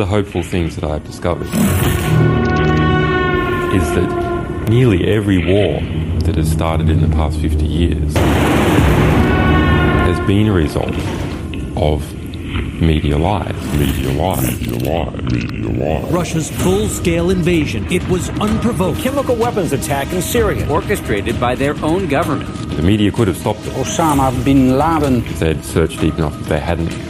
One of the hopeful things that I've discovered is that nearly every war that has started in the past 50 years has been a result of media lies. Media lies. Media lies. Media lies. Russia's full-scale invasion. It was unprovoked. Chemical weapons attack in Syria, orchestrated by their own government. The media could have stopped it Osama bin Laden. if they had searched deep enough, if they hadn't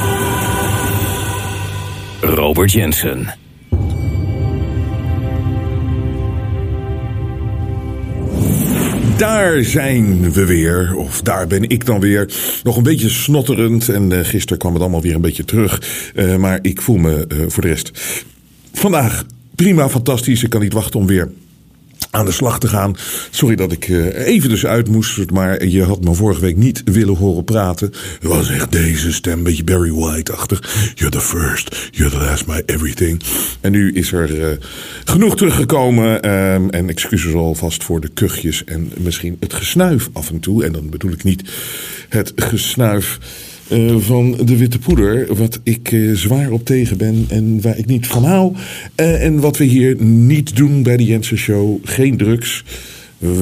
Robert Jensen. Daar zijn we weer, of daar ben ik dan weer. Nog een beetje snotterend en eh, gisteren kwam het allemaal weer een beetje terug. Eh, maar ik voel me eh, voor de rest vandaag prima, fantastisch. Ik kan niet wachten om weer aan de slag te gaan. Sorry dat ik eh, even dus uit moest, maar je had me vorige week niet willen horen praten. Het was echt deze stem, een beetje Barry White-achtig. You're the first, you're the last, my everything. En nu is er eh, genoeg teruggekomen. ehm, en excuses alvast voor de kuchjes en misschien het gesnuif af en toe. En dan bedoel ik niet het gesnuif eh, van de witte poeder, wat ik eh, zwaar op tegen ben en waar ik niet van hou. Eh, en wat we hier niet doen bij de Jensen Show, geen drugs.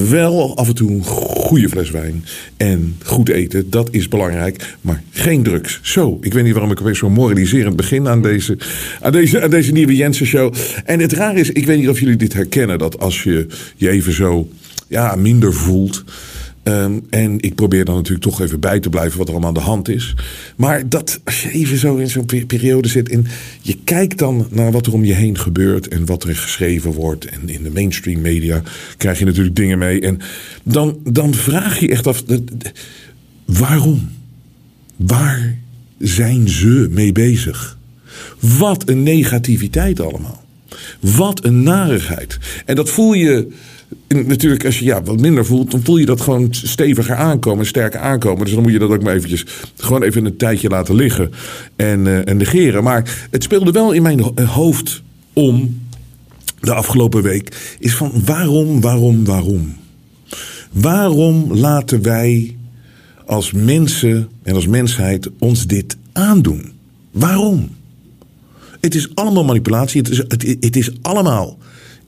Wel af en toe een goede fles wijn en goed eten, dat is belangrijk, maar geen drugs. Zo, ik weet niet waarom ik opeens zo moraliserend begin aan deze, aan deze, aan deze nieuwe Jensen Show. En het raar is, ik weet niet of jullie dit herkennen, dat als je je even zo ja, minder voelt, Ehm, en ik probeer dan natuurlijk toch even bij te blijven wat er allemaal aan de hand is. Maar dat, als je even zo in zo'n pe- periode zit en je kijkt dan naar wat er om je heen gebeurt en wat er geschreven wordt. En in de mainstream media krijg je natuurlijk dingen mee. En dan, dan vraag je echt af, waarom? Waar zijn ze mee bezig? Wat een negativiteit allemaal. Wat een narigheid. En dat voel je natuurlijk als je ja, wat minder voelt, dan voel je dat gewoon steviger aankomen, sterker aankomen. Dus dan moet je dat ook maar eventjes gewoon even een tijdje laten liggen en, eh, en negeren. Maar het speelde wel in mijn eh, hoofd om de afgelopen week. Is van waarom, waarom, waarom? Waarom laten wij als mensen en als mensheid ons dit aandoen? Waarom? Het is allemaal manipulatie. Het is, het is allemaal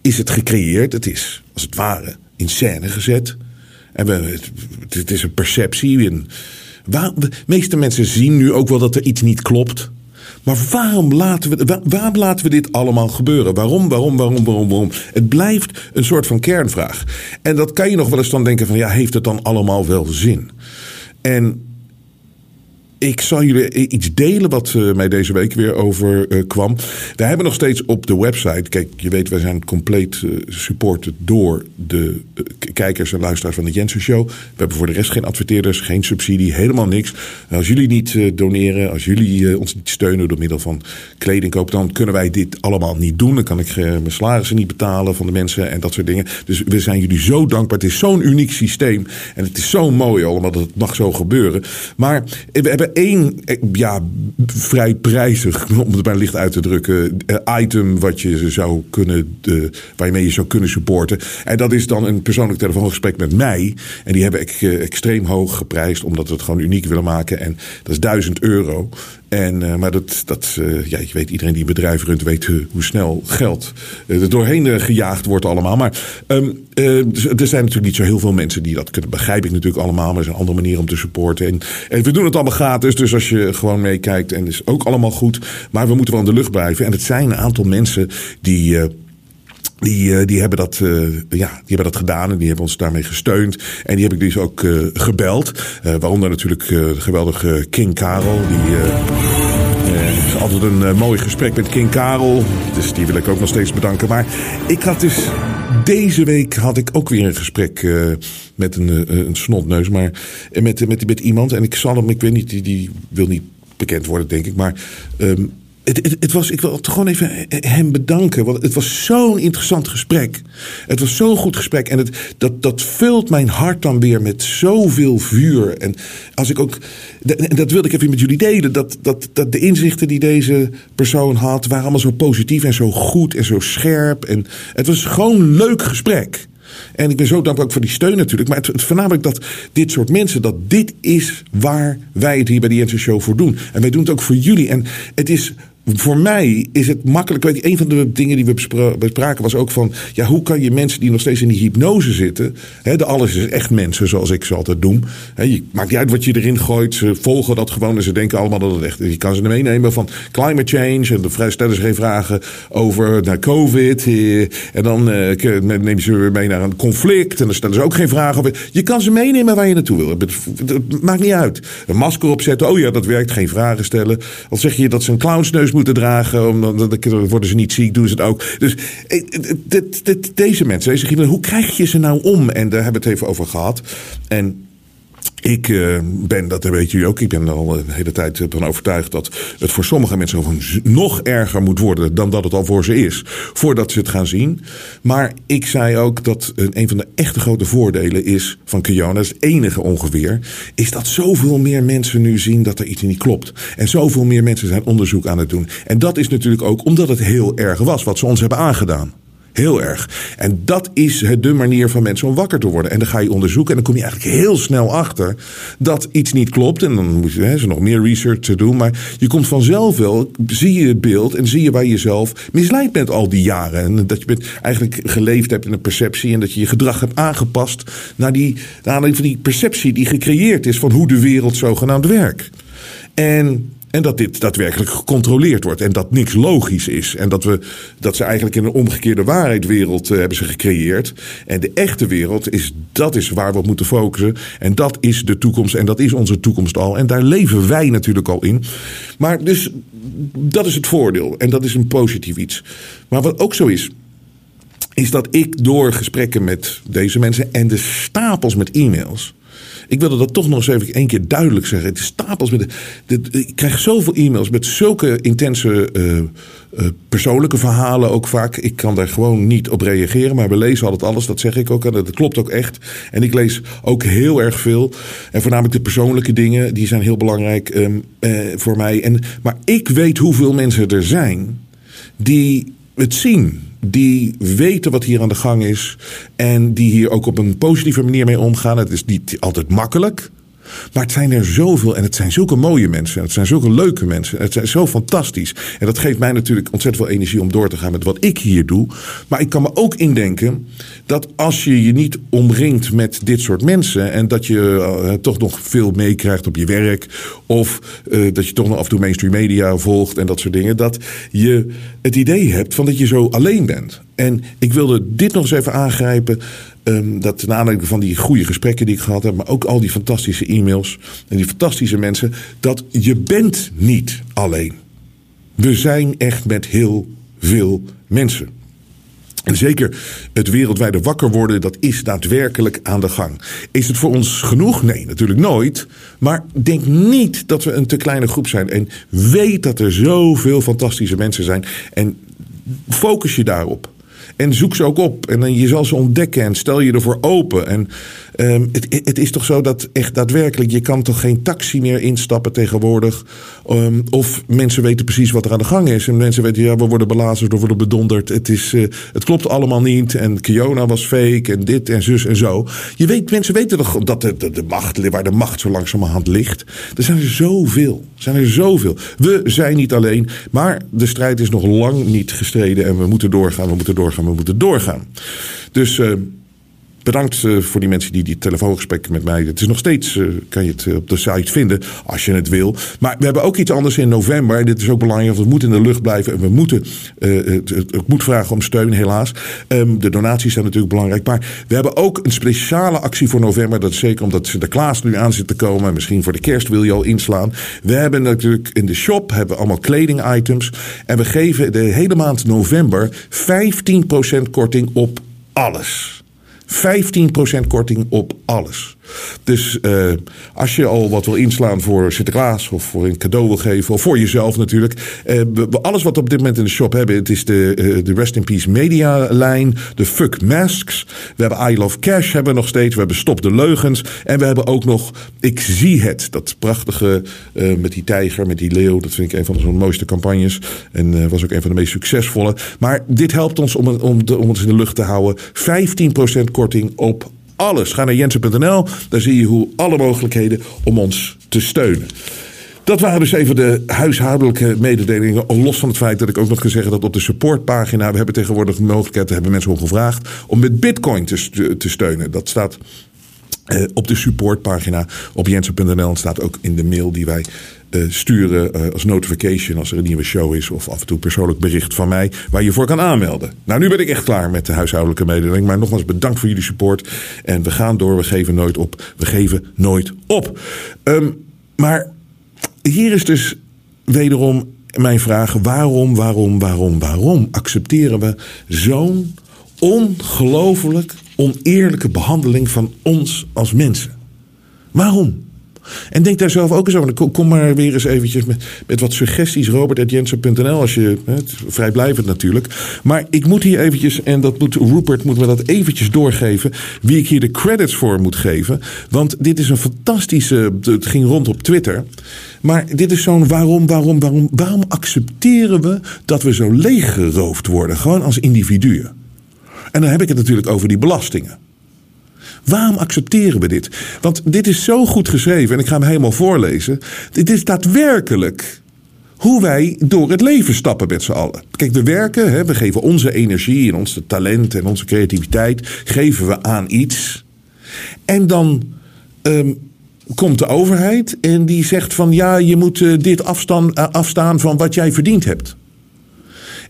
is het gecreëerd. Het is als het ware in scène gezet. En we, het, het is een perceptie. En de meeste mensen zien nu ook wel dat er iets niet klopt. Maar waarom laten, we, waar- waarom laten we dit allemaal gebeuren? Waarom, waarom, waarom, waarom, waarom? Het blijft een soort van kernvraag. En dat kan je nog wel eens dan denken van... ja, heeft het dan allemaal wel zin? En ik zal jullie iets delen wat eh, mij deze week weer overkwam. We hebben nog steeds op de website. Kijk, je weet, wij zijn compleet eh, supported door de eh, kijkers en luisteraars van de Jensen Show. We hebben voor de rest geen adverteerders, geen subsidie, helemaal niks. Als jullie niet eh, doneren, als jullie eh, ons niet steunen door middel van kledingkoop, dan kunnen wij dit allemaal niet doen. Dan kan ik eh, mijn salarissen niet betalen van de mensen en dat soort dingen. Dus we zijn jullie zo dankbaar. Het is zo'n uniek systeem en het is zo mooi allemaal dat het mag zo gebeuren. Maar we hebben één, eh, ja, vrij prijzig, om het maar licht uit te drukken, eh, item wat je zou kunnen, eh, waarmee je zou kunnen supporten. En dat is dan een persoonlijk telefoongesprek met mij. En die hebben ik extreem hoog geprijsd, omdat we het gewoon uniek willen maken. En dat is 1000 euro. En, eh, maar dat, dat eh, ja, je weet, iedereen die een bedrijf runt, weet eh, hoe snel geld er doorheen gejaagd wordt allemaal. Maar dus er zijn natuurlijk niet zo heel veel mensen die dat kunnen. Begrijp ik natuurlijk allemaal, maar er is een andere manier om te supporten. En, en we doen het allemaal gratis, dus als je gewoon meekijkt, en is ook allemaal goed. Maar we moeten wel in de lucht blijven. En het zijn een aantal mensen die... die, eh, die, hebben dat, eh, ja, die hebben dat gedaan en die hebben ons daarmee gesteund. En die heb ik dus ook eh, gebeld. Waaronder natuurlijk de geweldige King Karel. Die is altijd een mooi gesprek met King Karel. Dus die wil ik ook nog steeds bedanken. Maar ik had dus deze week had ik ook weer een gesprek met een, een snotneus. Maar met, met, met iemand. En ik zal hem, ik weet niet, die, die wil niet bekend worden, denk ik. Maar ehm, het, was, ik wil gewoon even hem bedanken. Want het was zo'n interessant gesprek. Het was zo'n goed gesprek. En het, dat, dat vult mijn hart dan weer met zoveel vuur. En als ik ook. En dat wilde ik even met jullie delen. Dat, dat, dat de inzichten die deze persoon had. waren allemaal zo positief en zo goed en zo scherp. En het was gewoon een leuk gesprek. En ik ben zo dankbaar ook voor die steun natuurlijk. Maar het voornamelijk dat dit soort mensen, dat dit is waar wij het hier bij de Jensen Show voor doen. En wij doen het ook voor jullie. En het is voor mij is het makkelijk. Weet je, een van de dingen die we bespraken was ook van. Ja, hoe kan je mensen die nog steeds in die hypnose zitten. Hè, de alles is echt mensen, zoals ik ze altijd doe. Hè, je, maakt niet uit wat je erin gooit. Ze volgen dat gewoon en ze denken allemaal dat het echt is. Je kan ze meenemen van climate change. En dan stellen ze geen vragen over naar COVID. Eh, en dan eh, nemen ze weer mee naar een conflict. En dan stellen ze ook geen vragen over. Je kan ze meenemen waar je naartoe wil. Het maakt niet uit. Een masker opzetten. Oh ja, dat werkt. Geen vragen stellen. Al zeg je dat ze een clownsneus moeten dragen. Omdat dan worden ze niet ziek, doen ze het ook. Dus eh, deze mensen, deze hoe krijg je ze nou om? En daar hebben we het even over gehad. En ik uh, ben, dat weet jullie ook, ik ben er al de hele tijd van overtuigd dat het voor sommige mensen gewoon nog erger moet worden dan dat het al voor ze is, voordat ze het gaan zien. Maar ik zei ook dat een van de echte grote voordelen is van Kiona, het enige ongeveer, is dat zoveel meer mensen nu zien dat er iets niet klopt. En zoveel meer mensen zijn onderzoek aan het doen. En dat is natuurlijk ook omdat het heel erg was wat ze ons hebben aangedaan. Heel erg. En dat is de manier van mensen om wakker te worden. En dan ga je onderzoeken en dan kom je eigenlijk heel snel achter dat iets niet klopt. En dan moet je hè, nog meer research doen. Maar je komt vanzelf wel, zie je het beeld en zie je waar je jezelf misleid bent al die jaren. En dat je bent eigenlijk geleefd hebt in een perceptie en dat je je gedrag hebt aangepast naar die, naar die perceptie die gecreëerd is van hoe de wereld zogenaamd werkt. En en dat dit daadwerkelijk gecontroleerd wordt. En dat niks logisch is. En dat, we, dat ze eigenlijk in een omgekeerde waarheidwereld uh, hebben ze gecreëerd. En de echte wereld is, dat is waar we op moeten focussen. En dat is de toekomst. En dat is onze toekomst al. En daar leven wij natuurlijk al in. Maar dus, dat is het voordeel. En dat is een positief iets. Maar wat ook zo is is dat ik door gesprekken met deze mensen en de stapels met e-mails ik wilde dat toch nog eens even één keer duidelijk zeggen. Het is stapels met. Ik krijg zoveel e-mails met zulke intense uh, uh, persoonlijke verhalen ook vaak. Ik kan daar gewoon niet op reageren. Maar we lezen altijd alles, dat zeg ik ook. En dat klopt ook echt. En ik lees ook heel erg veel. En voornamelijk de persoonlijke dingen, die zijn heel belangrijk um, voor mij. En, maar ik weet hoeveel mensen er zijn die het zien die weten wat hier aan de gang is. En die hier ook op een positieve manier mee omgaan. Het is niet altijd makkelijk. Maar het zijn er zoveel en het zijn zulke mooie mensen. Het zijn zulke leuke mensen. Het zijn zo fantastisch. En dat geeft mij natuurlijk ontzettend veel energie om door te gaan met wat ik hier doe. Maar ik kan me ook indenken dat als je je niet omringt met dit soort mensen. en dat je uh, toch nog veel meekrijgt op je werk. of uh, dat je toch nog af en toe mainstream media volgt en dat soort dingen. dat je het idee hebt van dat je zo alleen bent. En ik wilde dit nog eens even aangrijpen. Um, dat ten aanleiding van die goede gesprekken die ik gehad heb, maar ook al die fantastische e-mails en die fantastische mensen, dat je bent niet alleen. We zijn echt met heel veel mensen. En zeker het wereldwijde wakker worden, dat is daadwerkelijk aan de gang. Is het voor ons genoeg? Nee, natuurlijk nooit. Maar denk niet dat we een te kleine groep zijn. En weet dat er zoveel fantastische mensen zijn. En focus je daarop. En zoek ze ook op. En je zal ze ontdekken en stel je ervoor open. En um, het, het, is toch zo dat echt daadwerkelijk, je kan toch geen taxi meer instappen tegenwoordig. Um, of mensen weten precies wat er aan de gang is. En mensen weten, ja, we worden belazerd, we worden bedonderd. Het, is, uh, het klopt allemaal niet. En Kiona was fake en dit en zus en zo. Je weet, mensen weten toch dat de, de, de macht, waar de macht zo langzamerhand ligt. Er zijn er zoveel. Er zijn er zoveel. We zijn niet alleen, maar de strijd is nog lang niet gestreden. En we moeten doorgaan, we moeten doorgaan, we moeten doorgaan. Dus... Uh, bedankt uh, voor die mensen die die telefoongesprek met mij. Het is nog steeds, uh, kan je het uh, op de site vinden als je het wil. Maar we hebben ook iets anders in november. En dit is ook belangrijk, want we moeten in de lucht blijven. En we moeten, ik moet vragen om steun, helaas. Um, de donaties zijn natuurlijk belangrijk. Maar we hebben ook een speciale actie voor november. Dat is zeker omdat Sinterklaas nu aan zit te komen. En misschien voor de kerst wil je al inslaan. We hebben natuurlijk in de shop hebben allemaal kledingitems. En we geven de hele maand november 15% korting op alles. 15% korting op alles. Dus uh, als je al wat wil inslaan voor Sinterklaas of voor een cadeau wil geven, of voor jezelf natuurlijk. Uh, we, alles wat we op dit moment in de shop hebben, het is de, uh, de Rest in Peace Media lijn, de Fuck Masks. We hebben I Love Cash hebben we nog steeds, we hebben Stop de Leugens. En we hebben ook nog Ik Zie Het, dat prachtige met die tijger, met die leeuw. Dat vind ik een van de mooiste campagnes. En was ook een van de meest succesvolle. Maar dit helpt ons om, om, om ons in de lucht te houden. 15% korting op alles. Ga naar jensen.nl, daar zie je hoe alle mogelijkheden om ons te steunen. Dat waren dus even de huishoudelijke mededelingen. Los van het feit dat ik ook nog kan zeggen dat op de supportpagina... we hebben tegenwoordig de mogelijkheid, hebben mensen om gevraagd... om met bitcoin te, te steunen. Dat staat uh, op de supportpagina op jensen.nl. En staat ook in de mail die wij uh, sturen uh, als notification als er een nieuwe show is. Of af en toe persoonlijk bericht van mij waar je voor kan aanmelden. Nou, nu ben ik echt klaar met de huishoudelijke mededeling. Maar nogmaals bedankt voor jullie support. En we gaan door. We geven nooit op. We geven nooit op. Um, maar hier is dus wederom mijn vraag. Waarom, waarom, waarom, waarom accepteren we zo'n ongelooflijk oneerlijke behandeling van ons als mensen? Waarom? En denk daar zelf ook eens over. Kom maar weer eens eventjes met, met wat suggesties. Robert.jensen.nl als je... Het, vrijblijvend natuurlijk. Maar ik moet hier eventjes... En dat moet Rupert moet me dat eventjes doorgeven. Wie ik hier de credits voor moet geven. Want dit is een fantastische... Het ging rond op Twitter. Maar dit is zo'n waarom, waarom, waarom... Waarom accepteren we dat we zo leeggeroofd worden? Gewoon als individuen. En dan heb ik het natuurlijk over die belastingen. Waarom accepteren we dit? Want dit is zo goed geschreven en ik ga hem helemaal voorlezen. Dit is daadwerkelijk hoe wij door het leven stappen met z'n allen. Kijk, we werken, hè, we geven onze energie en onze talent en onze creativiteit geven we aan iets. En dan um, komt de overheid en die zegt van ja, je moet uh, dit uh, afstaan van wat jij verdiend hebt.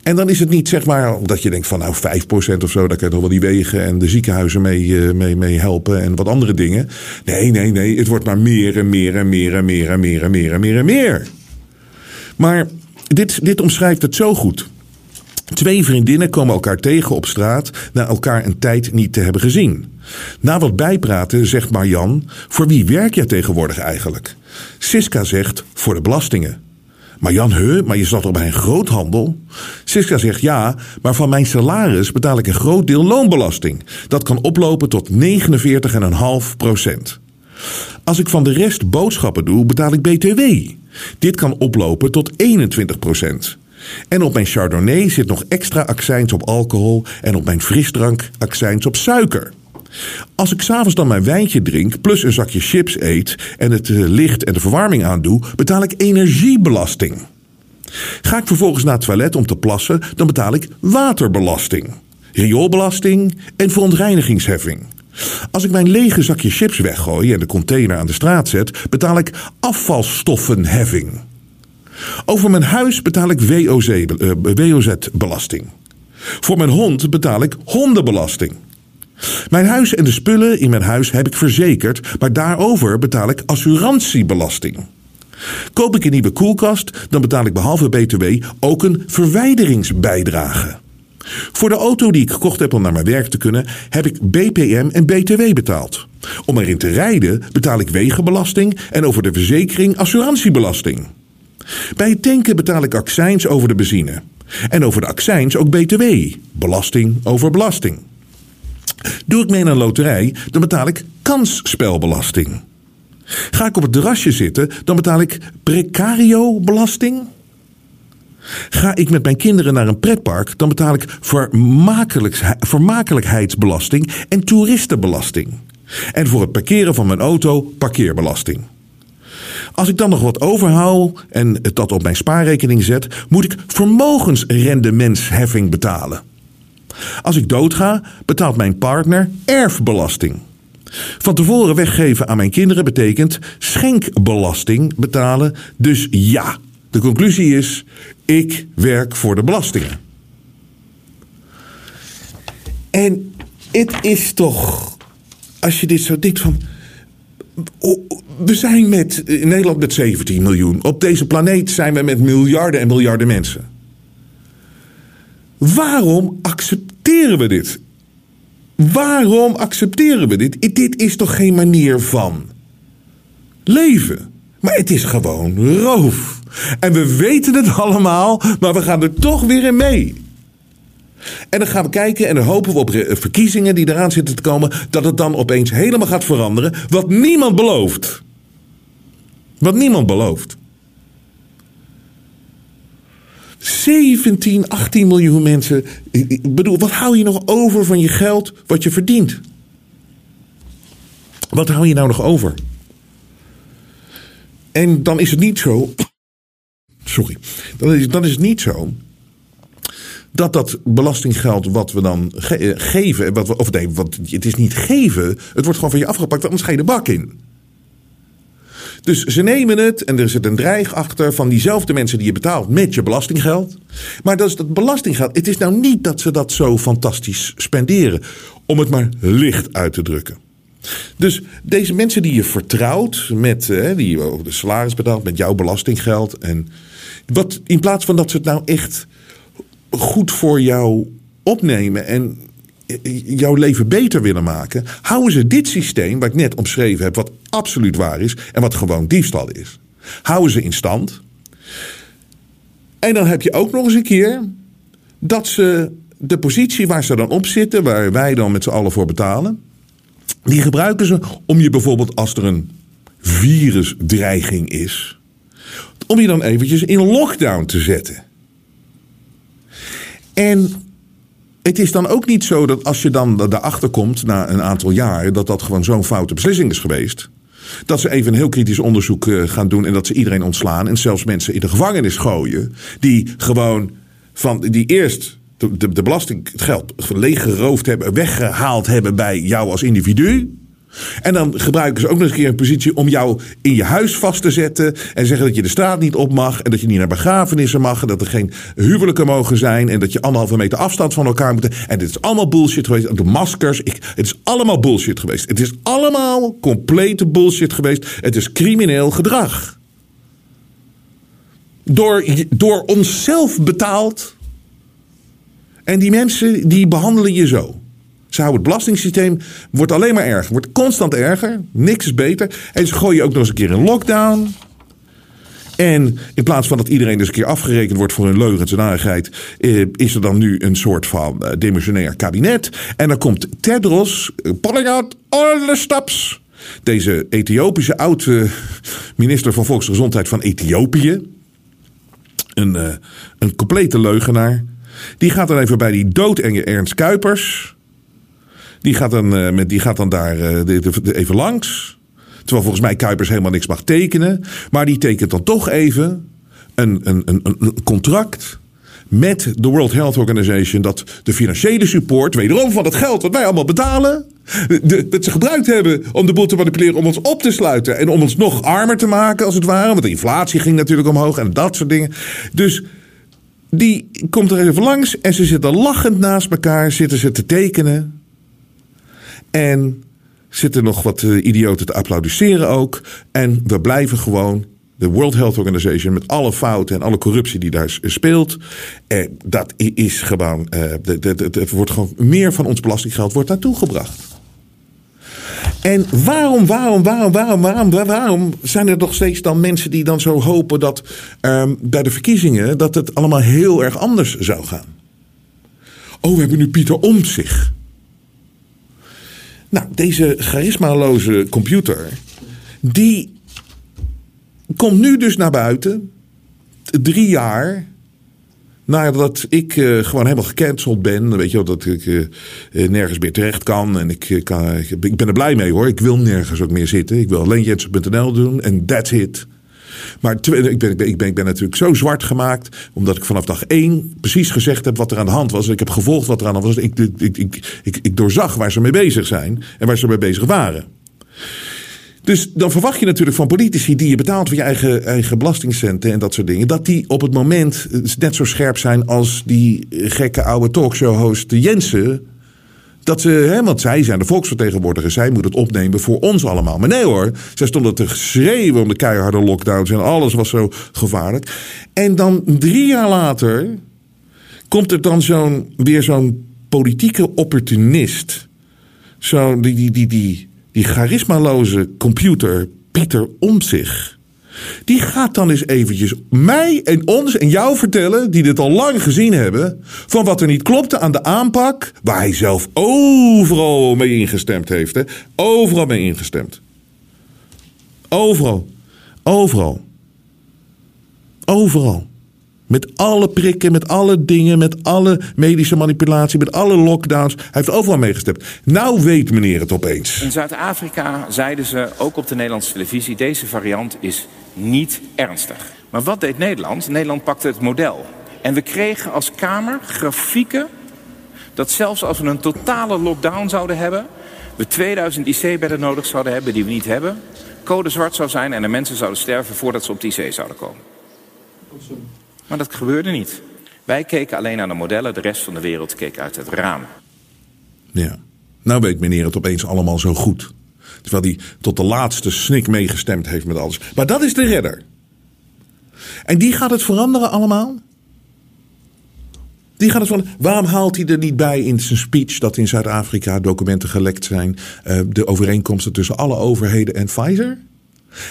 En dan is het niet zeg maar dat je denkt van nou 5% of zo, daar kan je nog wel die wegen en de ziekenhuizen mee, eh, mee, mee helpen en wat andere dingen. Nee, nee, nee, het wordt maar meer en meer en meer en meer en meer en meer en meer en meer. Maar dit, dit omschrijft het zo goed. Twee vriendinnen komen elkaar tegen op straat na elkaar een tijd niet te hebben gezien. Na wat bijpraten zegt Marjan: Voor wie werk jij tegenwoordig eigenlijk? Siska zegt: Voor de belastingen. Maar Jan, he, maar je zat toch bij een groothandel? Siska zegt ja, maar van mijn salaris betaal ik een groot deel loonbelasting. Dat kan oplopen tot 49,5 procent. Als ik van de rest boodschappen doe, betaal ik BTW. Dit kan oplopen tot 21 procent. En op mijn Chardonnay zit nog extra accijns op alcohol en op mijn frisdrank accijns op suiker. Als ik s'avonds dan mijn wijntje drink, plus een zakje chips eet en het eh, licht en de verwarming aandoe, betaal ik energiebelasting. Ga ik vervolgens naar het toilet om te plassen, dan betaal ik waterbelasting, rioolbelasting en verontreinigingsheffing. Als ik mijn lege zakje chips weggooi en de container aan de straat zet, betaal ik afvalstoffenheffing. Over mijn huis betaal ik WOZ-belasting. Eh, Voor mijn hond betaal ik hondenbelasting. Mijn huis en de spullen in mijn huis heb ik verzekerd, maar daarover betaal ik assurantiebelasting. Koop ik een nieuwe koelkast, dan betaal ik behalve BTW ook een verwijderingsbijdrage. Voor de auto die ik gekocht heb om naar mijn werk te kunnen, heb ik BPM en BTW betaald. Om erin te rijden betaal ik wegenbelasting en over de verzekering assurantiebelasting. Bij het tanken betaal ik accijns over de benzine. En over de accijns ook BTW, belasting over belasting. Doe ik mee naar een loterij, dan betaal ik kansspelbelasting. Ga ik op het terrasje zitten, dan betaal ik precario-belasting. Ga ik met mijn kinderen naar een pretpark, dan betaal ik vermakelijkheidsbelasting en toeristenbelasting. En voor het parkeren van mijn auto parkeerbelasting. Als ik dan nog wat overhoud en dat op mijn spaarrekening zet, moet ik vermogensrendementsheffing betalen. Als ik doodga, betaalt mijn partner erfbelasting. Van tevoren weggeven aan mijn kinderen betekent schenkbelasting betalen. Dus ja, de conclusie is: ik werk voor de belastingen. En het is toch, als je dit zo denkt van. We zijn met, Nederland met 17 miljoen. Op deze planeet zijn we met miljarden en miljarden mensen. Waarom accepteren we dit? Waarom accepteren we dit? Dit is toch geen manier van leven? Maar het is gewoon roof. En we weten het allemaal, maar we gaan er toch weer in mee. En dan gaan we kijken en dan hopen we op verkiezingen die eraan zitten te komen, dat het dan opeens helemaal gaat veranderen. Wat niemand belooft. Wat niemand belooft. 17, 18 miljoen mensen. Bedoel, wat hou je nog over van je geld wat je verdient? Wat hou je nou nog over? En dan is het niet zo. Sorry. Dan is, dan is het niet zo. Dat dat belastinggeld wat we dan geven. Wat we, of nee, wat, het is niet geven. Het wordt gewoon van je afgepakt. Anders ga je de bak in. Dus ze nemen het en er zit een dreig achter van diezelfde mensen die je betaalt met je belastinggeld. Maar dat is dat belastinggeld. Het is nou niet dat ze dat zo fantastisch spenderen. Om het maar licht uit te drukken. Dus deze mensen die je vertrouwt met, die je de salaris betaalt met jouw belastinggeld. En wat, in plaats van dat ze het nou echt goed voor jou opnemen en jouw leven beter willen maken, houden ze dit systeem, wat ik net omschreven heb, wat absoluut waar is en wat gewoon diefstal is, houden ze in stand. En dan heb je ook nog eens een keer dat ze de positie waar ze dan op zitten, waar wij dan met z'n allen voor betalen, die gebruiken ze om je bijvoorbeeld als er een virusdreiging is, om je dan eventjes in lockdown te zetten. En het is dan ook niet zo dat als je dan daarachter komt na een aantal jaar, dat dat gewoon zo'n foute beslissing is geweest. Dat ze even een heel kritisch onderzoek eh, gaan doen en dat ze iedereen ontslaan en zelfs mensen in de gevangenis gooien. Die gewoon van, die eerst de, de, de belastinggeld leeggeroofd hebben, weggehaald hebben bij jou als individu. En dan gebruiken ze ook nog eens een keer een positie om jou in je huis vast te zetten. En zeggen dat je de straat niet op mag. En dat je niet naar begrafenissen mag. En dat er geen huwelijken mogen zijn. En dat je anderhalve meter afstand van elkaar moet. En dit is allemaal bullshit geweest. De maskers. Ik, het is allemaal bullshit geweest. Het is allemaal complete bullshit geweest. Het is crimineel gedrag. Door, door onszelf betaald. En die mensen die behandelen je zo. Ze houden het belastingssysteem, wordt alleen maar erger. Wordt constant erger, niks is beter. En ze gooien ook nog eens een keer een lockdown. En in plaats van dat iedereen dus een keer afgerekend wordt voor hun leugens en narigheid, eh, is er dan nu een soort van eh, demissionair kabinet. En dan komt Tedros, eh, pulling out all the stops. Deze Ethiopische oude minister van Volksgezondheid van Ethiopië. Een, een complete leugenaar. Die gaat dan even bij die doodenge Ernst Kuipers. Die gaat dan, uh, met, die gaat dan daar uh, even langs. Terwijl volgens mij Kuipers helemaal niks mag tekenen. Maar die tekent dan toch even een, een, een, contract met de World Health Organization dat de financiële support, wederom van het geld wat wij allemaal betalen, dat ze gebruikt hebben om de boel te manipuleren, om ons op te sluiten en om ons nog armer te maken, als het ware. Want de inflatie ging natuurlijk omhoog en dat soort dingen. Dus die komt er even langs en ze zitten lachend naast elkaar, zitten ze te tekenen. En zitten nog wat uh, idioten te applaudisseren ook. En we blijven gewoon de World Health Organization met alle fouten en alle corruptie die daar speelt. Eh, dat is gewoon, eh, het wordt gewoon meer van ons belastinggeld wordt naartoe gebracht. En waarom, waarom, waarom, waarom, waarom, waarom zijn er nog steeds dan mensen die dan zo hopen dat um, bij de verkiezingen dat het allemaal heel erg anders zou gaan? Oh, we hebben nu Pieter Omtzigt. Nou, deze charismaloze computer, die komt nu dus naar buiten. Drie jaar nadat ik uh, gewoon helemaal gecanceld ben. Weet je wel, dat ik uh, nergens meer terecht kan. En ik, kan, ik ben er blij mee hoor. Ik wil nergens ook meer zitten. Ik wil alleen jensen.nl doen en that's it. Maar ik ben, ik, ben, ik, ben, natuurlijk zo zwart gemaakt. Omdat ik vanaf dag één precies gezegd heb wat er aan de hand was. Ik heb gevolgd wat er aan de hand was. Ik, ik, ik, ik, doorzag waar ze mee bezig zijn. En waar ze mee bezig waren. Dus dan verwacht je natuurlijk van politici die je betaalt voor je eigen, eigen belastingcenten en dat soort dingen. Dat die op het moment net zo scherp zijn als die gekke oude talkshow-host Jensen. Dat ze, hè, want zij zijn de volksvertegenwoordigers, zij moeten het opnemen voor ons allemaal. Maar nee hoor, zij stonden te schreeuwen om de keiharde lockdowns en alles was zo gevaarlijk. En dan drie jaar later komt er dan zo'n, weer zo'n politieke opportunist zo die, die, die, die, die charismaloze computer Pieter Omtzigt. Die gaat dan eens eventjes mij en ons en jou vertellen, die dit al lang gezien hebben, van wat er niet klopte aan de aanpak, waar hij zelf overal mee ingestemd heeft. Hè? Overal mee ingestemd. Overal. Overal. Overal. Met alle prikken, met alle dingen, met alle medische manipulatie, met alle lockdowns. Hij heeft overal meegestemd. Nou weet meneer het opeens. In Zuid-Afrika zeiden ze, ook op de Nederlandse televisie, deze variant is niet ernstig. Maar wat deed Nederland? Nederland pakte het model. En we kregen als Kamer grafieken dat zelfs als we een totale lockdown zouden hebben, we 2000 IC-bedden nodig zouden hebben die we niet hebben, code zwart zou zijn en de mensen zouden sterven voordat ze op de IC zouden komen. Maar dat gebeurde niet. Wij keken alleen naar de modellen, de rest van de wereld keek uit het raam. Ja. Nou weet meneer het opeens allemaal zo goed. Terwijl hij tot de laatste snik meegestemd heeft met alles. Maar dat is de redder. En die gaat het veranderen allemaal? Die gaat het van, waarom haalt hij er niet bij in zijn speech dat in Zuid-Afrika documenten gelekt zijn, uh, de overeenkomsten tussen alle overheden en Pfizer?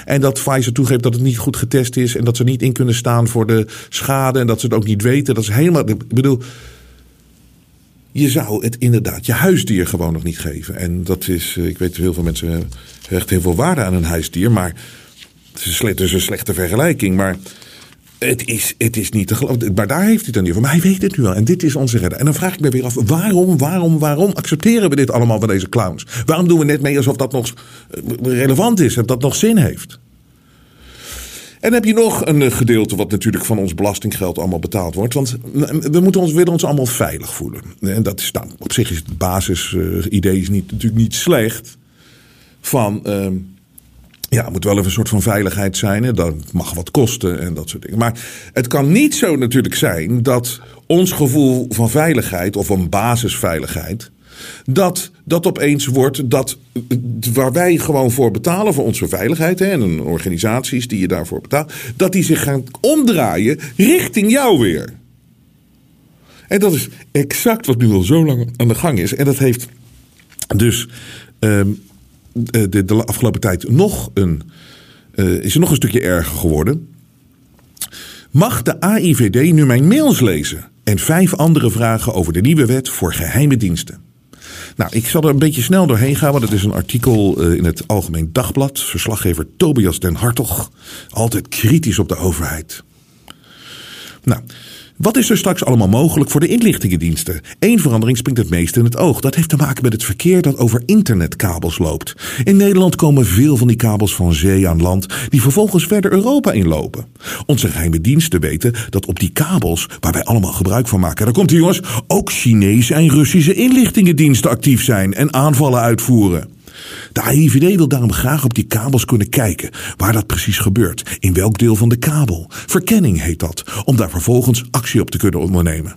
En dat Pfizer toegeeft dat het niet goed getest is en dat ze niet in kunnen staan voor de schade en dat ze het ook niet weten. Dat is helemaal. Ik bedoel, je zou het inderdaad je huisdier gewoon nog niet geven. En dat is, ik weet heel veel mensen hechten heel veel waarde aan een huisdier, maar het is een slechte vergelijking. Maar het is, het is niet te geloven. Maar daar heeft hij het dan niet van. Maar hij weet het nu wel. En dit is onze redder. En dan vraag ik me weer af: waarom, waarom, waarom accepteren we dit allemaal van deze clowns? Waarom doen we net mee alsof dat nog relevant is en dat nog zin heeft? En dan heb je nog een gedeelte wat natuurlijk van ons belastinggeld allemaal betaald wordt. Want we moeten ons, willen ons allemaal veilig voelen. En dat is nou, op zich is het basisidee is niet, natuurlijk niet slecht. Van. Uh, ja, het moet wel even een soort van veiligheid zijn. Hè? Dat mag wat kosten en dat soort dingen. Maar het kan niet zo natuurlijk zijn dat ons gevoel van veiligheid of een basisveiligheid. Dat dat opeens wordt dat waar wij gewoon voor betalen voor onze veiligheid. Hè, en organisaties die je daarvoor betaalt. Dat die zich gaan omdraaien richting jou weer. En dat is exact wat nu al zo lang aan de gang is. En dat heeft dus. Um, de, de afgelopen tijd nog een, uh, is er nog een stukje erger geworden. Mag de AIVD nu mijn mails lezen en vijf andere vragen over de nieuwe wet voor geheime diensten? Nou, ik zal er een beetje snel doorheen gaan, want het is een artikel uh, in het Algemeen Dagblad. Verslaggever Tobias den Hartog, altijd kritisch op de overheid. Nou, wat is er straks allemaal mogelijk voor de inlichtingendiensten? Eén verandering springt het meest in het oog. Dat heeft te maken met het verkeer dat over internetkabels loopt. In Nederland komen veel van die kabels van zee aan land, die vervolgens verder Europa inlopen. Onze geheime diensten weten dat op die kabels, waar wij allemaal gebruik van maken, daar komt jongens, ook Chinese en Russische inlichtingendiensten actief zijn en aanvallen uitvoeren. De AIVD wil daarom graag op die kabels kunnen kijken waar dat precies gebeurt. In welk deel van de kabel. Verkenning heet dat, om daar vervolgens actie op te kunnen ondernemen.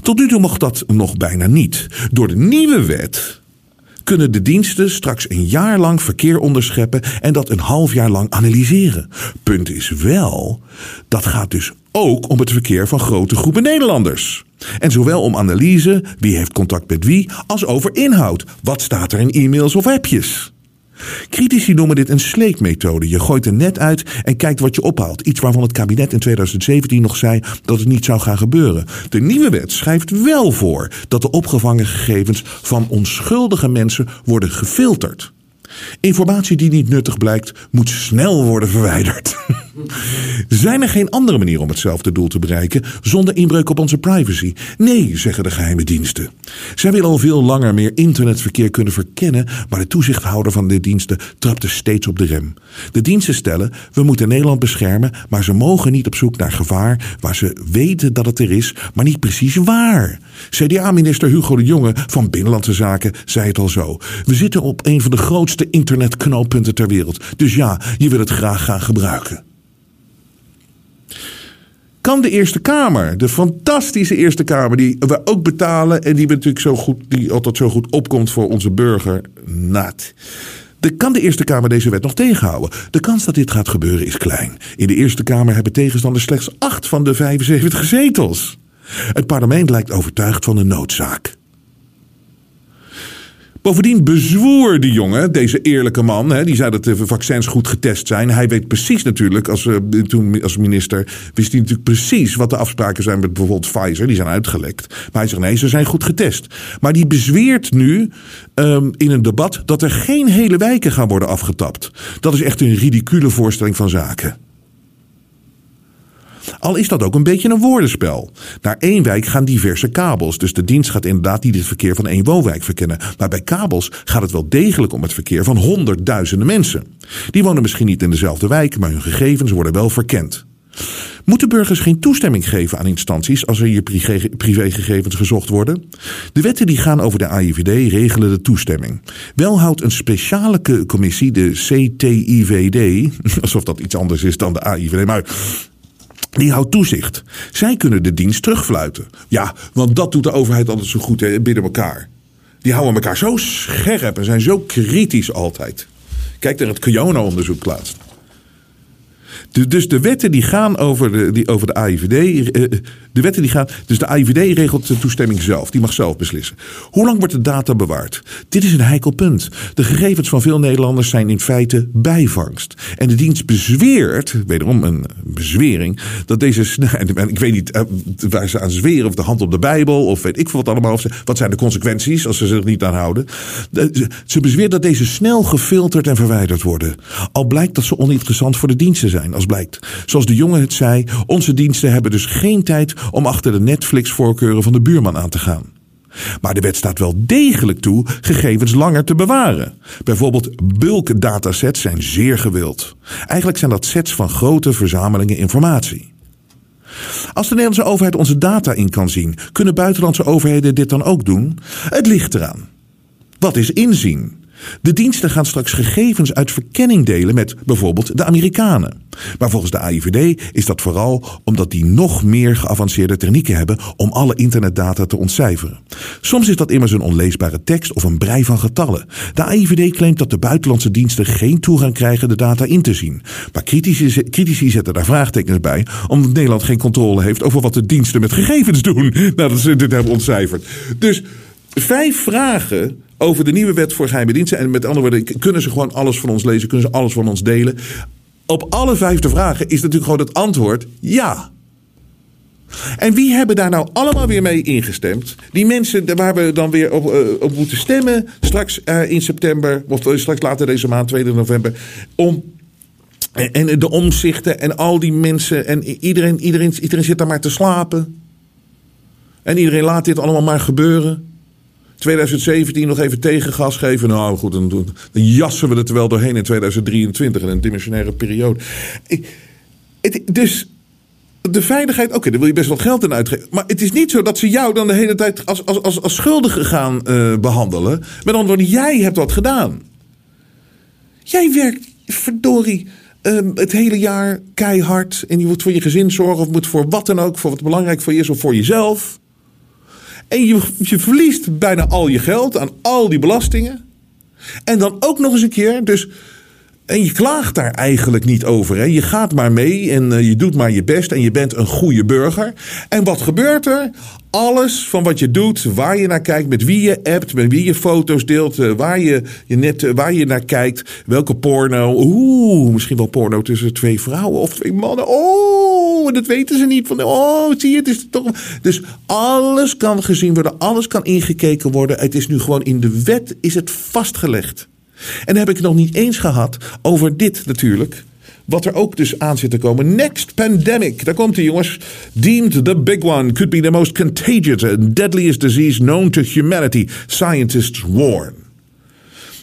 Tot nu toe mocht dat nog bijna niet. Door de nieuwe wet kunnen de diensten straks een jaar lang verkeer onderscheppen en dat een half jaar lang analyseren. Punt is wel, dat gaat dus ook om het verkeer van grote groepen Nederlanders. En zowel om analyse, wie heeft contact met wie, als over inhoud. Wat staat er in e-mails of appjes? Critici noemen dit een sleekmethode. Je gooit er net uit en kijkt wat je ophaalt. Iets waarvan het kabinet in 2017 nog zei dat het niet zou gaan gebeuren. De nieuwe wet schrijft wel voor dat de opgevangen gegevens van onschuldige mensen worden gefilterd. Informatie die niet nuttig blijkt, moet snel worden verwijderd. Zijn er geen andere manieren om hetzelfde doel te bereiken zonder inbreuk op onze privacy? Nee, zeggen de geheime diensten. Zij willen al veel langer meer internetverkeer kunnen verkennen, maar de toezichthouder van de diensten trapte steeds op de rem. De diensten stellen: we moeten Nederland beschermen, maar ze mogen niet op zoek naar gevaar waar ze weten dat het er is, maar niet precies waar. CDA-minister Hugo de Jonge van Binnenlandse Zaken zei het al zo. We zitten op een van de grootste internetknooppunten ter wereld. Dus ja, je wil het graag gaan gebruiken. Kan de Eerste Kamer, de fantastische Eerste Kamer, die we ook betalen en die, natuurlijk zo goed, die altijd zo goed opkomt voor onze burger, nat. De, kan de Eerste Kamer deze wet nog tegenhouden? De kans dat dit gaat gebeuren is klein. In de Eerste Kamer hebben tegenstanders slechts acht van de 75 zetels. Het parlement lijkt overtuigd van de noodzaak. Bovendien bezwoer die jongen, deze eerlijke man, hè, die zei dat de vaccins goed getest zijn. Hij weet precies natuurlijk, als, uh, toen als minister, wist hij natuurlijk precies wat de afspraken zijn met bijvoorbeeld Pfizer. Die zijn uitgelekt. Maar hij zegt nee, ze zijn goed getest. Maar die bezweert nu um, in een debat dat er geen hele wijken gaan worden afgetapt. Dat is echt een ridicule voorstelling van zaken. Al is dat ook een beetje een woordenspel. Naar één wijk gaan diverse kabels. Dus de dienst gaat inderdaad niet het verkeer van één woonwijk verkennen. Maar bij kabels gaat het wel degelijk om het verkeer van honderdduizenden mensen. Die wonen misschien niet in dezelfde wijk, maar hun gegevens worden wel verkend. Moeten burgers geen toestemming geven aan instanties als er je privégegevens gezocht worden? De wetten die gaan over de AIVD regelen de toestemming. Wel houdt een speciale commissie, de CTIVD, alsof dat iets anders is dan de AIVD, maar die houdt toezicht. Zij kunnen de dienst terugfluiten. Ja, want dat doet de overheid altijd zo goed hè, binnen elkaar. Die houden elkaar zo scherp en zijn zo kritisch altijd. Kijk naar het Kiona-onderzoek laatst. Dus de wetten die gaan over de, die, over de AIVD. Eh, de wetten die gaan. Dus de AIVD regelt de toestemming zelf. Die mag zelf beslissen. Hoe lang wordt de data bewaard? Dit is een heikel punt. De gegevens van veel Nederlanders zijn in feite bijvangst. En de dienst bezweert, wederom een bezwering, dat deze. En ik weet niet eh, waar ze aan zweren, of de hand op de Bijbel, of weet ik veel wat allemaal. Of wat zijn de consequenties als ze zich niet aan houden? Ze bezweert dat deze snel gefilterd en verwijderd worden. Al blijkt dat ze oninteressant voor de diensten zijn blijkt. Zoals de jongen het zei, onze diensten hebben dus geen tijd om achter de Netflix-voorkeuren van de buurman aan te gaan. Maar de wet staat wel degelijk toe gegevens langer te bewaren. Bijvoorbeeld bulk datasets zijn zeer gewild. Eigenlijk zijn dat sets van grote verzamelingen informatie. Als de Nederlandse overheid onze data in kan zien, kunnen buitenlandse overheden dit dan ook doen? Het ligt eraan. Wat is inzien? De diensten gaan straks gegevens uit verkenning delen met bijvoorbeeld de Amerikanen. Maar volgens de AIVD is dat vooral omdat die nog meer geavanceerde technieken hebben om alle internetdata te ontcijferen. Soms is dat immers een onleesbare tekst of een brei van getallen. De AIVD claimt dat de buitenlandse diensten geen toegang krijgen de data in te zien. Maar critici, critici zetten daar vraagtekens bij omdat Nederland geen controle heeft over wat de diensten met gegevens doen nadat ze dit hebben ontcijferd. Dus vijf vragen over de nieuwe wet voor geheime diensten. En met andere woorden, kunnen ze gewoon alles van ons lezen, kunnen ze alles van ons delen. Op alle vijfde vragen is natuurlijk gewoon het antwoord ja. En wie hebben daar nou allemaal weer mee ingestemd? Die mensen waar we dan weer op, op moeten stemmen straks uh, in september, of uh, straks later deze maand, 2 november, om en de omzichten en al die mensen en iedereen, iedereen, iedereen zit daar maar te slapen. En iedereen laat dit allemaal maar gebeuren. 2017 nog even tegengas geven. Nou goed, dan, dan, jassen we er wel doorheen in 2023 in een dimensionaire periode. het, dus de veiligheid, oké, daar wil je best wel geld in uitgeven. Maar het is niet zo dat ze jou dan de hele tijd als, als, als, als schuldige gaan uh, behandelen. Met andere woorden, jij hebt wat gedaan. Jij werkt, verdorie, um, het hele jaar keihard. En je moet voor je gezin zorgen of moet voor wat dan ook. Voor wat belangrijk voor je is of voor jezelf. En je, verliest bijna al je geld aan al die belastingen. En dan ook nog eens een keer. Dus en je klaagt daar eigenlijk niet over. Hè? Je gaat maar mee en uh, je doet maar je best en je bent een goede burger. En wat gebeurt er? Alles van wat je doet, waar je naar kijkt, met wie je appt, met wie je foto's deelt, uh, waar, je, je net, uh, waar je naar kijkt, welke porno. Oeh, misschien wel porno tussen twee vrouwen of twee mannen. Oh, dat weten ze niet. Van, oh, zie je, het is toch. Dus alles kan gezien worden, alles kan ingekeken worden. Het is nu gewoon in de wet is het vastgelegd. En heb ik het nog niet eens gehad over dit natuurlijk. Wat er ook dus aan zit te komen. Next pandemic. Daar komt hij, jongens. Deemed the big one could be the most contagious and deadliest disease known to humanity. Scientists warn.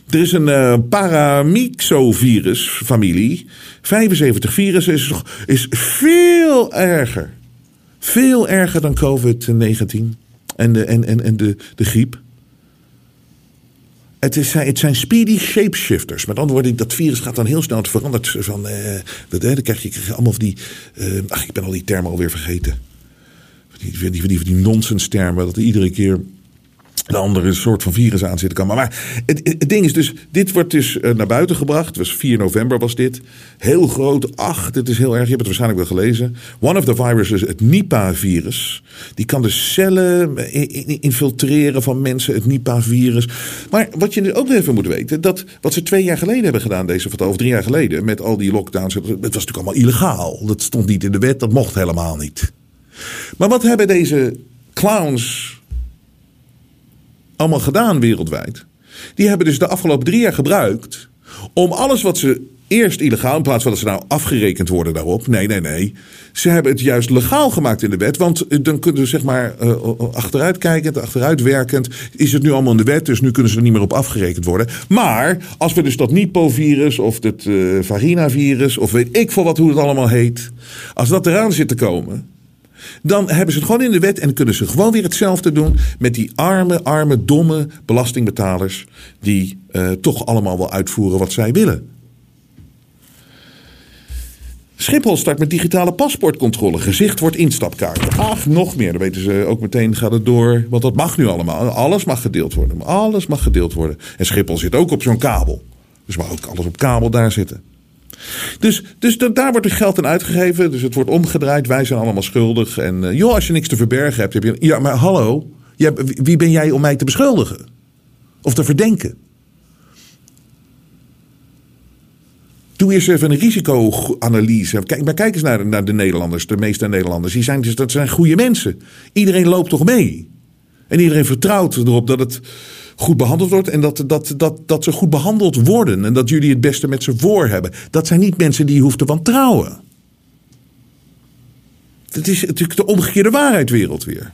Er is een uh, paramyxovirus familie. 75 virus is, is veel erger. Veel erger dan COVID-19 en, de, en, en, en de, de griep. Het, is, het zijn speedy shapeshifters. Met andere woorden, dat virus gaat dan heel snel. Het verandert van. Eh, dat, dan krijg je, allemaal die. Eh, ach, ik ben al die termen alweer vergeten. Die, die, die, die nonsens termen. Dat iedere keer de andere soort van virus aan zitten komen. Maar het, het, ding is dus, dit wordt dus eh, naar buiten gebracht. Het was 4 november was dit. Heel groot. Ach, dit is heel erg. Je hebt het waarschijnlijk wel gelezen. One of the viruses, het Nipah-virus. Die kan de cellen infiltreren van mensen, het Nipah-virus. Maar wat je dus ook even moet weten, dat wat ze twee jaar geleden hebben gedaan, deze of drie jaar geleden, met al die lockdowns, het was natuurlijk allemaal illegaal. Dat stond niet in de wet, dat mocht helemaal niet. Maar wat hebben deze clowns allemaal gedaan wereldwijd. Die hebben dus de afgelopen drie jaar gebruikt om alles wat ze eerst illegaal, in plaats van dat ze nou afgerekend worden daarop. Nee, nee, nee. Ze hebben het juist legaal gemaakt in de wet. Want eh, dan kunnen ze zeg maar uh, achteruitkijkend, achteruitwerkend. Is het nu allemaal in de wet, dus nu kunnen ze er niet meer op afgerekend worden. Maar als we dus dat Nipo-virus of het uh, of weet ik veel wat hoe het allemaal heet. Als dat eraan zit te komen dan hebben ze het gewoon in de wet en kunnen ze gewoon weer hetzelfde doen met die arme, arme, domme belastingbetalers die uh, toch allemaal wel uitvoeren wat zij willen. Schiphol start met digitale paspoortcontrole. Gezicht wordt instapkaart. Ach, nog meer. Dan weten ze ook meteen gaat het door. Want dat mag nu allemaal. Alles mag gedeeld worden. Alles mag gedeeld worden. En Schiphol zit ook op zo'n kabel. Dus mag ook alles op kabel daar zitten. Dus, dus daar wordt er geld aan uitgegeven. Dus het wordt omgedraaid. Wij zijn allemaal schuldig. En uh, joh, als je niks te verbergen hebt, heb je. Ja, maar hallo. wie ben jij om mij te beschuldigen? Of te verdenken? Doe eerst even een risicoanalyse. Kijk, maar kijk eens naar, naar de Nederlanders, de meeste Nederlanders. Die zijn, dat zijn goede mensen. Iedereen loopt toch mee? En iedereen vertrouwt erop dat het goed behandeld wordt. En dat, dat, dat, dat ze goed behandeld worden. En dat jullie het beste met ze voor hebben. Dat zijn niet mensen die je hoeft te wantrouwen. Dat is natuurlijk de omgekeerde waarheidwereld weer.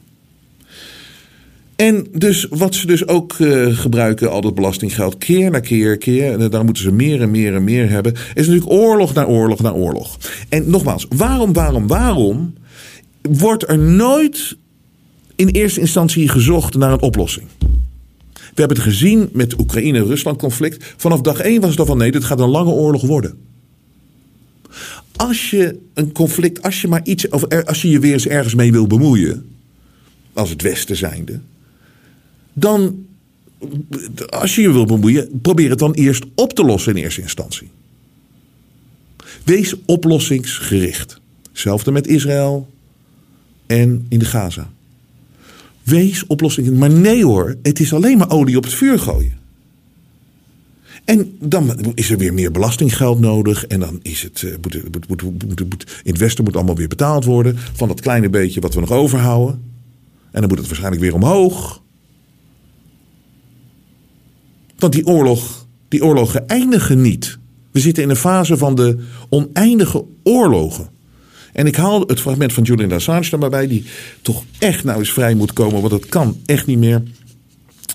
En dus wat ze dus ook uh, gebruiken, al dat belastinggeld, keer na keer, keer, en daar moeten ze meer en meer en meer hebben, is natuurlijk oorlog na oorlog na oorlog. En nogmaals, waarom, waarom, waarom wordt er nooit in eerste instantie gezocht naar een oplossing? We hebben het gezien met het Oekraïne-Rusland conflict. Vanaf dag één was het al van nee, dit gaat een lange oorlog worden. Als je een conflict, als je maar iets, of als je je weer eens ergens mee wil bemoeien, als het Westen zijnde, dan, als je je wil bemoeien, probeer het dan eerst op te lossen in eerste instantie. Wees oplossingsgericht. Hetzelfde met Israël en in de Gaza. Wees oplossingen. Maar nee hoor, het is alleen maar olie op het vuur gooien. En dan is er weer meer belastinggeld nodig. En dan is het, uh, moet, moet, moet, in Westen moet allemaal weer betaald worden. Van dat kleine beetje wat we nog overhouden. En dan moet het waarschijnlijk weer omhoog. Want die oorlog, die oorlogen eindigen niet. We zitten in een fase van de oneindige oorlogen. En ik haal het fragment van Julian Assange er maar bij, die toch echt nou eens vrij moet komen, want dat kan echt niet meer.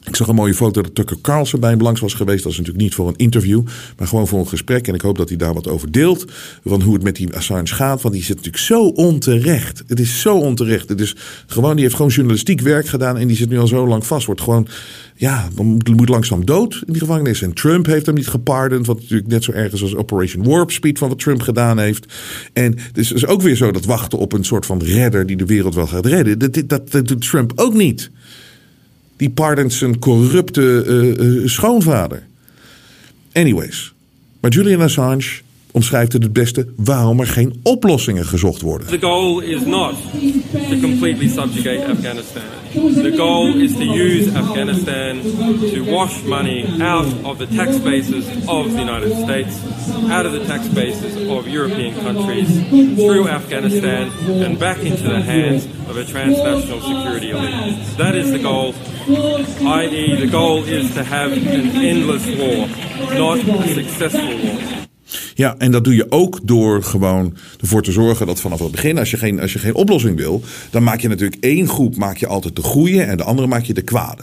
Ik zag een mooie foto dat Tucker Carlson bij hem langs was geweest. Dat is natuurlijk niet voor een interview, maar gewoon voor een gesprek. En ik hoop dat hij daar wat over deelt. Van hoe het met die Assange gaat. Want die zit natuurlijk zo onterecht. Het is zo onterecht. Het gewoon, die heeft gewoon journalistiek werk gedaan. En die zit nu al zo lang vast. Wordt gewoon, ja, moet, moet langzaam dood in die gevangenis. En Trump heeft hem niet gepardend. Wat natuurlijk net zo erg is als Operation Warp Speed van wat Trump gedaan heeft. En dus het is ook weer zo dat wachten op een soort van redder die de wereld wel gaat redden. Dat, dat, dat doet Trump ook niet die pardont zijn corrupte uh, schoonvader. Anyways, maar Julian Assange omschrijft het het beste waarom er geen oplossingen gezocht worden. The goal is not to completely subjugate Afghanistan. The goal is to use Afghanistan to wash money out of the tax bases of the United States, out of the tax bases of European countries, through Afghanistan and back into the hands of a transnational security elite. That is the goal. I.e., the goal is to have an endless war, not a successful war. Ja, en dat doe je ook door gewoon ervoor te zorgen dat vanaf het begin, als je geen, als je geen oplossing wil, dan maak je natuurlijk één groep maak je altijd de goede en de andere maak je de kwade.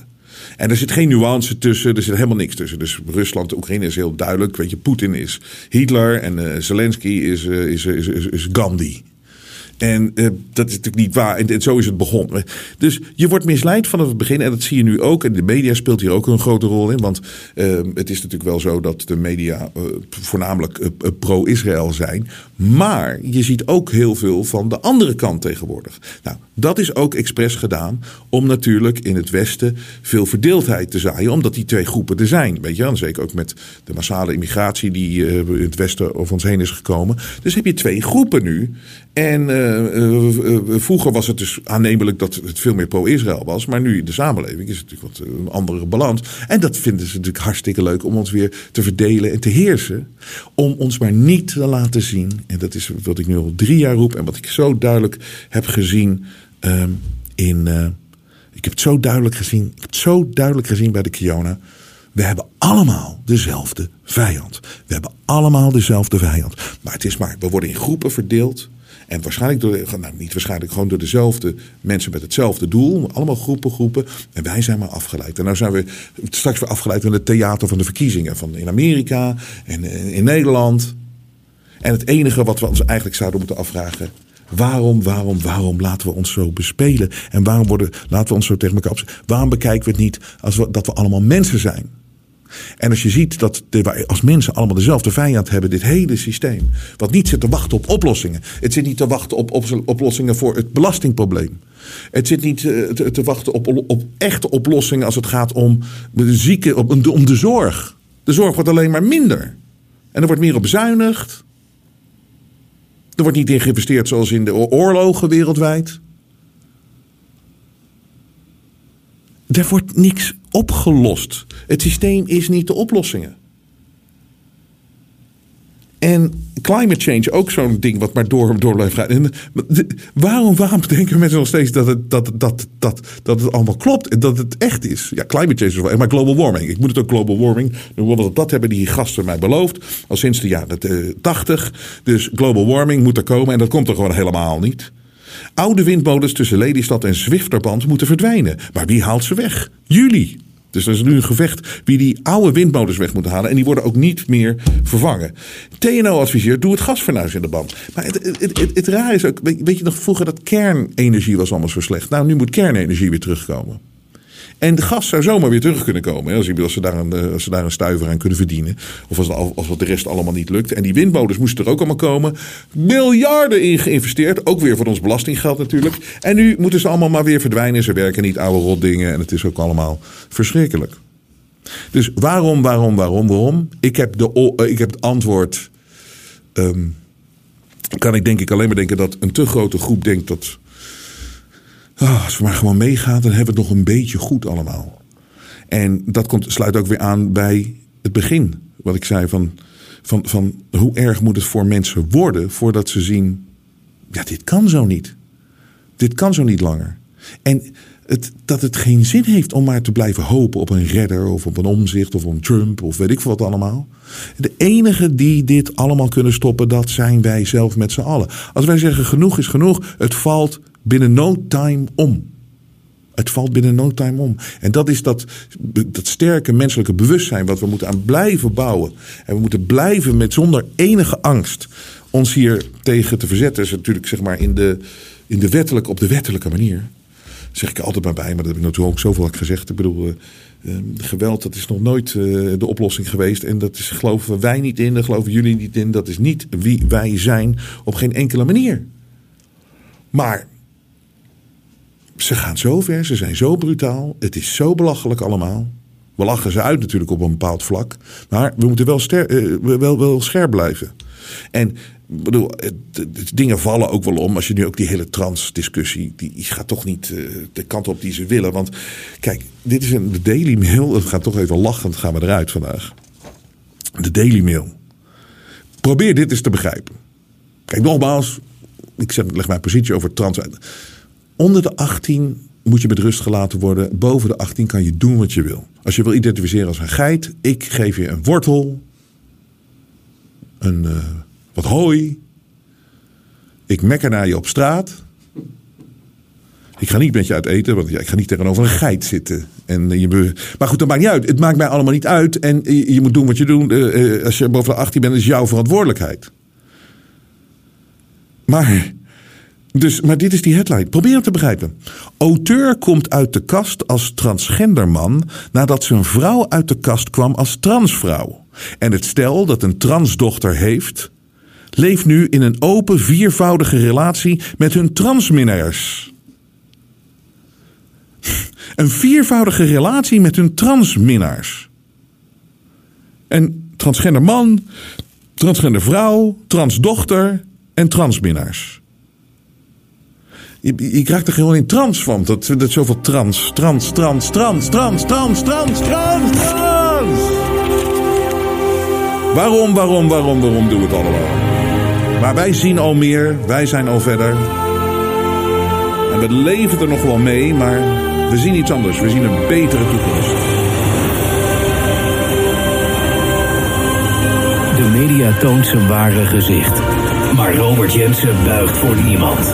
En er zit geen nuance tussen, er zit helemaal niks tussen. Dus Rusland, Oekraïne is heel duidelijk. Weet je, Poetin is Hitler en uh, Zelensky uh, is, is, is, is Gandhi. En uh, dat is natuurlijk niet waar. En, zo is het begonnen. Dus je wordt misleid vanaf het begin. En dat zie je nu ook. En de media speelt hier ook een grote rol in. Want uh, het is natuurlijk wel zo dat de media uh, voornamelijk pro-Israël zijn. Maar je ziet ook heel veel van de andere kant tegenwoordig. Nou, dat is ook expres gedaan om natuurlijk in het Westen veel verdeeldheid te zaaien. Omdat die twee groepen er zijn. Weet je, dan zeker ook met de massale immigratie die in het Westen over ons heen is gekomen. Dus heb je twee groepen nu. En vroeger was het dus aannemelijk dat het veel meer pro-Israël was. Maar nu in de samenleving is het natuurlijk wat een andere balans. En dat vinden ze natuurlijk hartstikke leuk om ons weer te verdelen en te heersen. Om ons maar niet te laten zien. En dat is wat ik nu al drie jaar roep. En wat ik zo duidelijk heb gezien um, in. ik heb het zo duidelijk gezien. Ik heb het zo duidelijk gezien bij de Kiona. We hebben allemaal dezelfde vijand. We hebben allemaal dezelfde vijand. Maar het is maar, we worden in groepen verdeeld. En waarschijnlijk door, nou niet waarschijnlijk, gewoon door dezelfde mensen met hetzelfde doel. Allemaal groepen, groepen. En wij zijn maar afgeleid. En nou zijn we straks weer afgeleid in het theater van de verkiezingen. Van in Amerika en in Nederland. En het enige wat we ons eigenlijk zouden moeten afvragen. Waarom, waarom, waarom laten we ons zo bespelen? En waarom worden, laten we ons zo tegen elkaar op. Waarom bekijken we het niet als we, dat we allemaal mensen zijn? En als je ziet dat de, als mensen allemaal dezelfde vijand hebben, dit hele systeem. Wat niet zit te wachten op oplossingen. Het zit niet te wachten op, op oplossingen voor het belastingprobleem. Het zit niet eh, te, te wachten op, op, echte oplossingen als het gaat om de zieken, om, om de zorg. De zorg wordt alleen maar minder. En er wordt meer op bezuinigd. Er wordt niet in geïnvesteerd zoals in de oorlogen wereldwijd. Er wordt niks opgelost. Het systeem is niet de oplossingen. En climate change, ook zo'n ding wat maar door, door blijft gaan. En waarom, waarom denken mensen nog steeds dat het, dat, dat, dat, dat het allemaal klopt en dat het echt is? Ja, climate change is wel maar global warming. Ik moet het ook global warming Want dat hebben die gasten mij beloofd. Al sinds de jaren 80. Dus global warming moet er komen en dat komt er gewoon helemaal niet. Oude windmolens tussen Lelystad en Zwifterband moeten verdwijnen. Maar wie haalt ze weg? Jullie. Dus er is nu een gevecht wie die oude windmolens weg moet halen. En die worden ook niet meer vervangen. TNO adviseert, doe het gasfornuis in de band. Maar het, het, het, het raar is ook, weet je nog vroeger dat kernenergie was allemaal zo slecht. Nou, nu moet kernenergie weer terugkomen. En de gas zou zomaar weer terug kunnen komen. Als, ze, daar een, eh, als ze daar een stuiver aan kunnen verdienen. Of als, als wat de rest allemaal niet lukt. En die windmolens moesten er ook allemaal komen. Miljarden in geïnvesteerd. Ook weer voor ons belastinggeld natuurlijk. En nu moeten ze allemaal maar weer verdwijnen. Ze werken niet oude rotdingen. En het is ook allemaal verschrikkelijk. Dus waarom, waarom, waarom, waarom? Ik heb, de, eh, ik heb het antwoord. Um, kan ik denk ik alleen maar denken dat een te grote groep denkt dat Oh, als we maar gewoon meegaan, dan hebben we het nog een beetje goed allemaal. En dat komt, sluit ook weer aan bij het begin. Wat ik zei van, van, van hoe erg moet het voor mensen worden voordat ze zien: ja, dit kan zo niet. Dit kan zo niet langer. En het, dat het geen zin heeft om maar te blijven hopen op een redder of op een omzicht of op Trump of weet ik wat allemaal. De enige die dit allemaal kunnen stoppen, dat zijn wij zelf met z'n allen. Als wij zeggen genoeg is genoeg, het valt binnen no time om. Het valt binnen no time om. En dat is dat, dat sterke menselijke bewustzijn wat we moeten aan blijven bouwen. En we moeten blijven met zonder enige angst ons hier tegen te verzetten. is natuurlijk zeg maar in de, in de wettelijke, op de wettelijke manier. zeg ik altijd maar bij, maar dat heb ik natuurlijk ook zoveel gezegd. Ik bedoel, uh, geweld dat is nog nooit uh, de oplossing geweest. En dat is, geloven wij niet in, daar geloven jullie niet in. Dat is niet wie wij zijn op geen enkele manier. Maar ze gaan zo ver, ze zijn zo brutaal. Het is zo belachelijk allemaal. We lachen ze uit natuurlijk op een bepaald vlak. Maar we moeten wel, ster, uh, wel, wel scherp blijven. En bedoel, dingen vallen ook wel om. Als je nu ook die hele transdiscussie, die gaat toch niet uh, de kant op die ze willen. Want kijk, dit is een de Daily Mail. Het gaat toch even lachend, gaan we eruit vandaag. De Daily Mail. Probeer dit eens te begrijpen. Kijk, nogmaals, ik zet, leg mijn positie over trans. Onder de 18 moet je met rust gelaten worden. Boven de 18 kan je doen wat je wil. Als je wil identificeren als een geit, ik geef je een wortel, een, uh, wat hooi. Ik mekker naar je op straat. Ik ga niet met je uit eten, want ja, ik ga niet tegenover een geit zitten. En je, maar goed, dat maakt niet uit. Het maakt mij allemaal niet uit. En je, je moet doen wat je doet. Als je boven de 18 bent, is jouw verantwoordelijkheid. Maar Dus, maar dit is die headline. Probeer het te begrijpen. Auteur komt uit de kast als transgenderman nadat zijn vrouw uit de kast kwam als transvrouw. En het stel dat een transdochter heeft, leeft nu in een open viervoudige relatie met hun transminnaars. Een viervoudige relatie met hun transminnaars. En transgender man, transgender vrouw, transdochter en transminnaars. Je, krijgt er gewoon in trans van. Dat, dat zoveel trans, trans, trans, trans, trans, trans, trans, trans, trans. Waarom, waarom, waarom, waarom doen we het allemaal? Maar wij zien al meer, wij zijn al verder. En we leven er nog wel mee, maar we zien iets anders. We zien een betere toekomst. De media toont zijn ware gezicht. Maar Robert Jensen buigt voor niemand.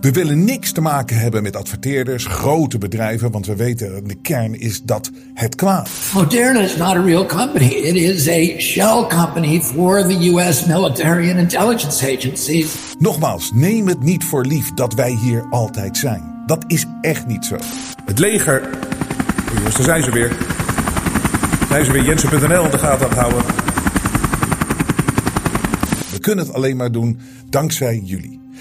We willen niks te maken hebben met adverteerders, grote bedrijven, want we weten in de kern is dat het kwaad. Moderna is not a real company. It is a shell company for the US military and intelligence agencies. Nogmaals, neem het niet voor lief dat wij hier altijd zijn. Dat is echt niet zo. Het leger. Oh jongens, daar zijn ze weer. Zijn ze weer Jensen.nl in de gaten aan het houden. We kunnen het alleen maar doen dankzij jullie.